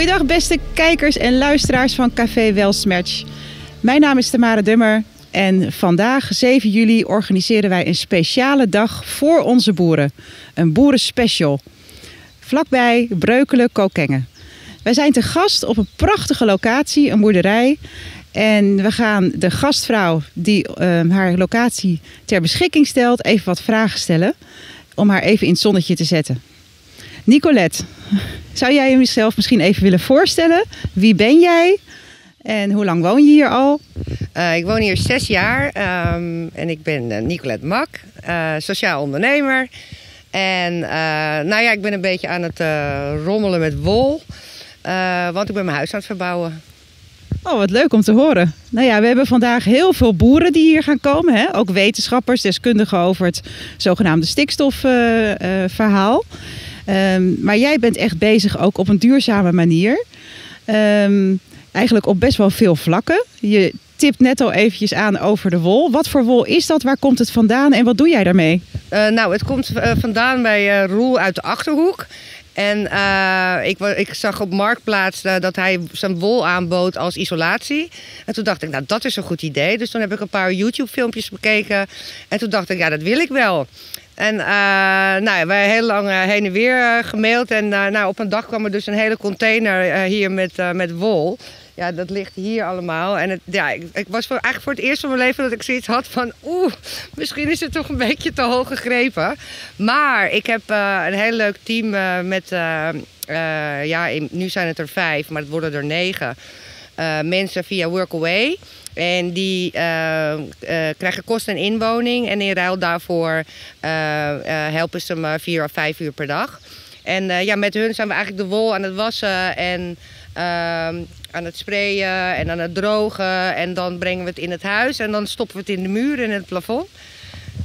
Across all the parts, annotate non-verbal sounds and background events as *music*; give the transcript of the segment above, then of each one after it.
Goedendag beste kijkers en luisteraars van Café Welsmerch. Mijn naam is Tamara Dummer en vandaag 7 juli organiseren wij een speciale dag voor onze boeren. Een boerenspecial. Vlakbij Breukelen, Kokengen. Wij zijn te gast op een prachtige locatie, een boerderij. En we gaan de gastvrouw die uh, haar locatie ter beschikking stelt even wat vragen stellen. Om haar even in het zonnetje te zetten. Nicolette, zou jij jezelf misschien even willen voorstellen? Wie ben jij en hoe lang woon je hier al? Uh, ik woon hier zes jaar um, en ik ben uh, Nicolette Mak, uh, sociaal ondernemer. En nou ja, ik ben een beetje aan het rommelen met wol, want ik ben mijn huis aan het verbouwen. Oh, wat leuk om te horen. Nou ja, we hebben vandaag heel veel boeren die hier gaan komen. Hè? Ook wetenschappers, deskundigen over het zogenaamde stikstofverhaal. Um, maar jij bent echt bezig ook op een duurzame manier. Um, eigenlijk op best wel veel vlakken. Je tipt net al eventjes aan over de wol. Wat voor wol is dat? Waar komt het vandaan en wat doe jij daarmee? Uh, nou, het komt uh, vandaan bij uh, Roel uit de Achterhoek. En ik, ik, zag op Marktplaats dat hij zijn wol aanbood als isolatie. En toen dacht ik, nou dat is een goed idee. Dus toen heb ik een paar YouTube filmpjes bekeken. En toen dacht ik, ja dat wil ik wel. En uh, nou, hebben heel lang uh, heen en weer uh, gemaild. En nou, op een dag kwam er dus een hele container hier met, met wol. Ja, dat ligt hier allemaal. En het, ja, ik, ik, was voor, eigenlijk voor het eerst van mijn leven dat ik zoiets had van... Oeh, misschien is het toch een beetje te hoog gegrepen. Maar ik heb een heel leuk team met... ja, nu zijn het er vijf, maar het worden er negen. Mensen via Workaway. En die uh, uh, krijgen kosten en inwoning. En in ruil daarvoor uh, helpen ze me vier of vijf uur per dag. En ja, met hun zijn we eigenlijk de wol aan het wassen en ehm, aan het sprayen en aan het drogen. En dan brengen we het in het huis en dan stoppen we het in de muur en het plafond.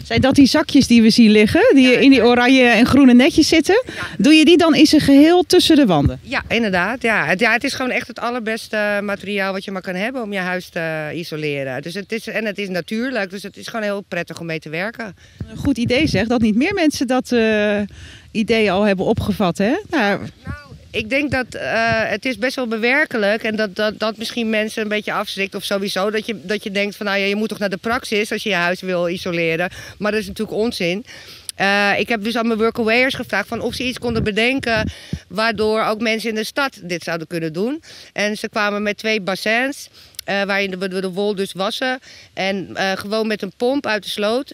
Zijn dat die zakjes die we zien liggen, die in die oranje en groene netjes zitten? Doe je die dan in zijn geheel tussen de wanden? Ja, inderdaad. Ja. Het, ja, het is gewoon echt het allerbeste materiaal wat je maar kan hebben om je huis te isoleren. Dus het is, en het is natuurlijk, dus het is gewoon heel prettig om mee te werken. Een goed idee zeg, dat niet meer mensen dat uh, idee al hebben opgevat hè? Nou, nou ik denk dat uh, het is best wel bewerkelijk en dat, dat, dat misschien mensen een beetje afschrikt of sowieso. Dat je, dat je denkt van nou ja, je moet toch naar de praxis als je je huis wil isoleren. Maar dat is natuurlijk onzin. Uh, ik heb dus aan mijn workawayers gevraagd van of ze iets konden bedenken waardoor ook mensen in de stad dit zouden kunnen doen. En ze kwamen met twee bassins uh, waarin we de, wol dus wassen. En gewoon met een pomp uit de sloot.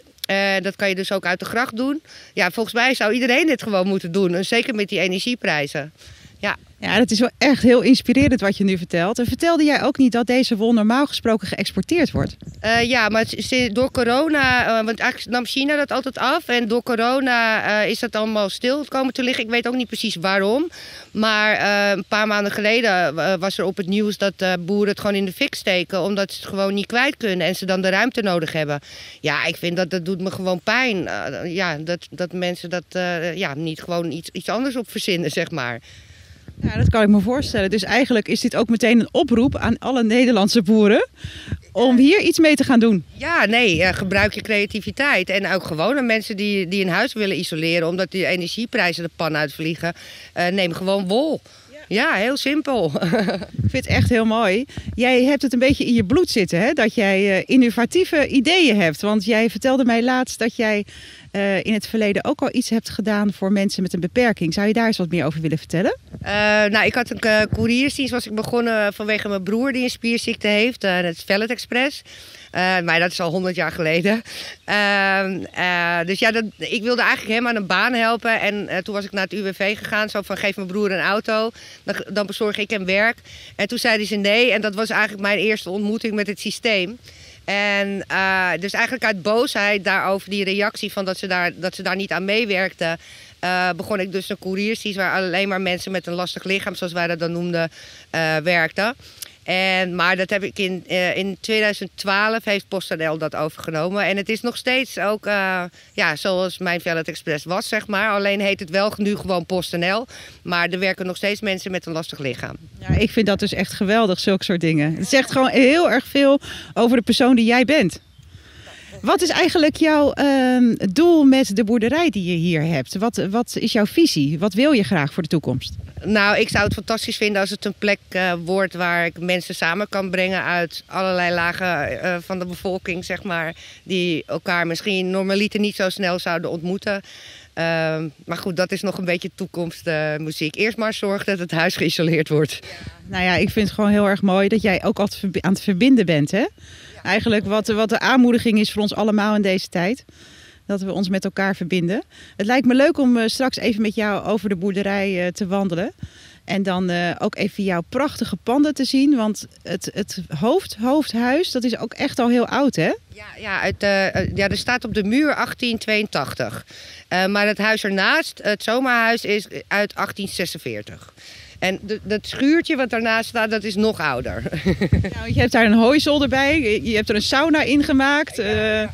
dat kan je dus ook uit de gracht doen. Ja, volgens mij zou iedereen dit gewoon moeten doen. En zeker met die energieprijzen. Ja. Ja, dat is wel echt heel inspirerend wat je nu vertelt. En vertelde jij ook niet dat deze wol normaal gesproken geëxporteerd wordt? Uh, ja, maar door corona, uh, want eigenlijk nam China dat altijd af. En door corona uh, is dat allemaal stil komen te liggen. Ik weet ook niet precies waarom. Maar een paar maanden geleden was er op het nieuws dat boeren het gewoon in de fik steken. Omdat ze het gewoon niet kwijt kunnen en ze dan de ruimte nodig hebben. Ja, ik vind dat dat doet me gewoon pijn. ja, dat, dat mensen dat ja, niet gewoon iets, iets anders op verzinnen, zeg maar. Ja, dat kan ik me voorstellen. Dus eigenlijk is dit ook meteen een oproep aan alle Nederlandse boeren om hier iets mee te gaan doen. Ja, nee, eh, gebruik je creativiteit. En ook gewone mensen die, die een huis willen isoleren omdat die energieprijzen de pan uitvliegen. Uh, neem gewoon wol. Ja, heel simpel. *laughs* Ik vind het echt heel mooi. Jij hebt het een beetje in je bloed zitten, hè? dat jij uh, innovatieve ideeën hebt. Want jij vertelde mij laatst dat jij uh, in het verleden ook al iets hebt gedaan voor mensen met een beperking. Zou je daar eens wat meer over willen vertellen? Uh, nou, ik had een uh, couriersdienst was ik begonnen vanwege mijn broer die een spierziekte heeft, het Vellet Express. maar dat is al honderd jaar geleden. Ehm, dus ja, dat, ik wilde eigenlijk hem aan een baan helpen. En toen was ik naar het UWV gegaan. Zo van, geef mijn broer een auto. Dan, dan bezorg ik hem werk. En toen zeiden ze nee. En dat was eigenlijk mijn eerste ontmoeting met het systeem. En uh, dus eigenlijk uit boosheid daarover die reactie van dat ze daar, dat ze daar niet aan meewerkten, uh, begon ik dus een couriersdienst waar alleen maar mensen met een lastig lichaam, zoals wij dat dan noemden, uh, werkten. En, maar dat heb ik in, uh, in 2012 heeft PostNL dat overgenomen. En het is nog steeds ook uh, ja, zoals mijn Vellet Express was, zeg maar. Alleen heet het wel nu gewoon PostNL. Maar er werken nog steeds mensen met een lastig lichaam. Ja, ik vind dat dus echt geweldig, zulke soort dingen. Het zegt gewoon heel erg veel over de persoon die jij bent. Wat is eigenlijk jouw uh, doel met de boerderij die je hier hebt? Wat, wat is jouw visie? Wat wil je graag voor de toekomst? Nou, ik zou het fantastisch vinden als het een plek uh, wordt waar ik mensen samen kan brengen uit allerlei lagen uh, van de bevolking, zeg maar. Die elkaar misschien normaliter niet zo snel zouden ontmoeten. Uh, maar goed, dat is nog een beetje toekomstmuziek. Eerst maar zorg dat het huis geïsoleerd wordt. Nou ja, ik vind het gewoon heel erg mooi dat jij ook altijd aan het verbinden bent, hè? Eigenlijk wat, wat de aanmoediging is voor ons allemaal in deze tijd dat we ons met elkaar verbinden. Het lijkt me leuk om uh, straks even met jou over de boerderij uh, te wandelen. En dan uh, ook even jouw prachtige panden te zien. Want het, het hoofd, hoofdhuis, dat is ook echt al heel oud, hè? Ja, ja, uit, ja er staat op de muur 1882. maar het huis ernaast, het zomerhuis, is uit 1846. En dat schuurtje wat daarnaast staat, dat is nog ouder. *laughs* Nou, je hebt daar een hooizolder bij. Je hebt er een sauna in gemaakt. Ja, ja, ja,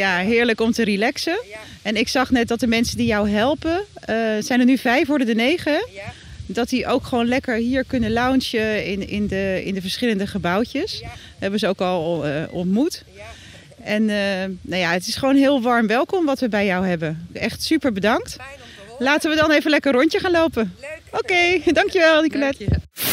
heerlijk om te relaxen. Ja. En ik zag net dat de mensen die jou helpen, uh, zijn er nu vijf, worden er negen. Ja. Dat die ook gewoon lekker hier kunnen loungen in, in, de, in de verschillende gebouwtjes. Ja. hebben ze ook al uh, ontmoet. En uh, nou ja, het is gewoon heel warm welkom wat we bij jou hebben. Echt super bedankt. Laten we dan even lekker een rondje gaan lopen. Oké, okay, *laughs* dankjewel Nicolette. Dank.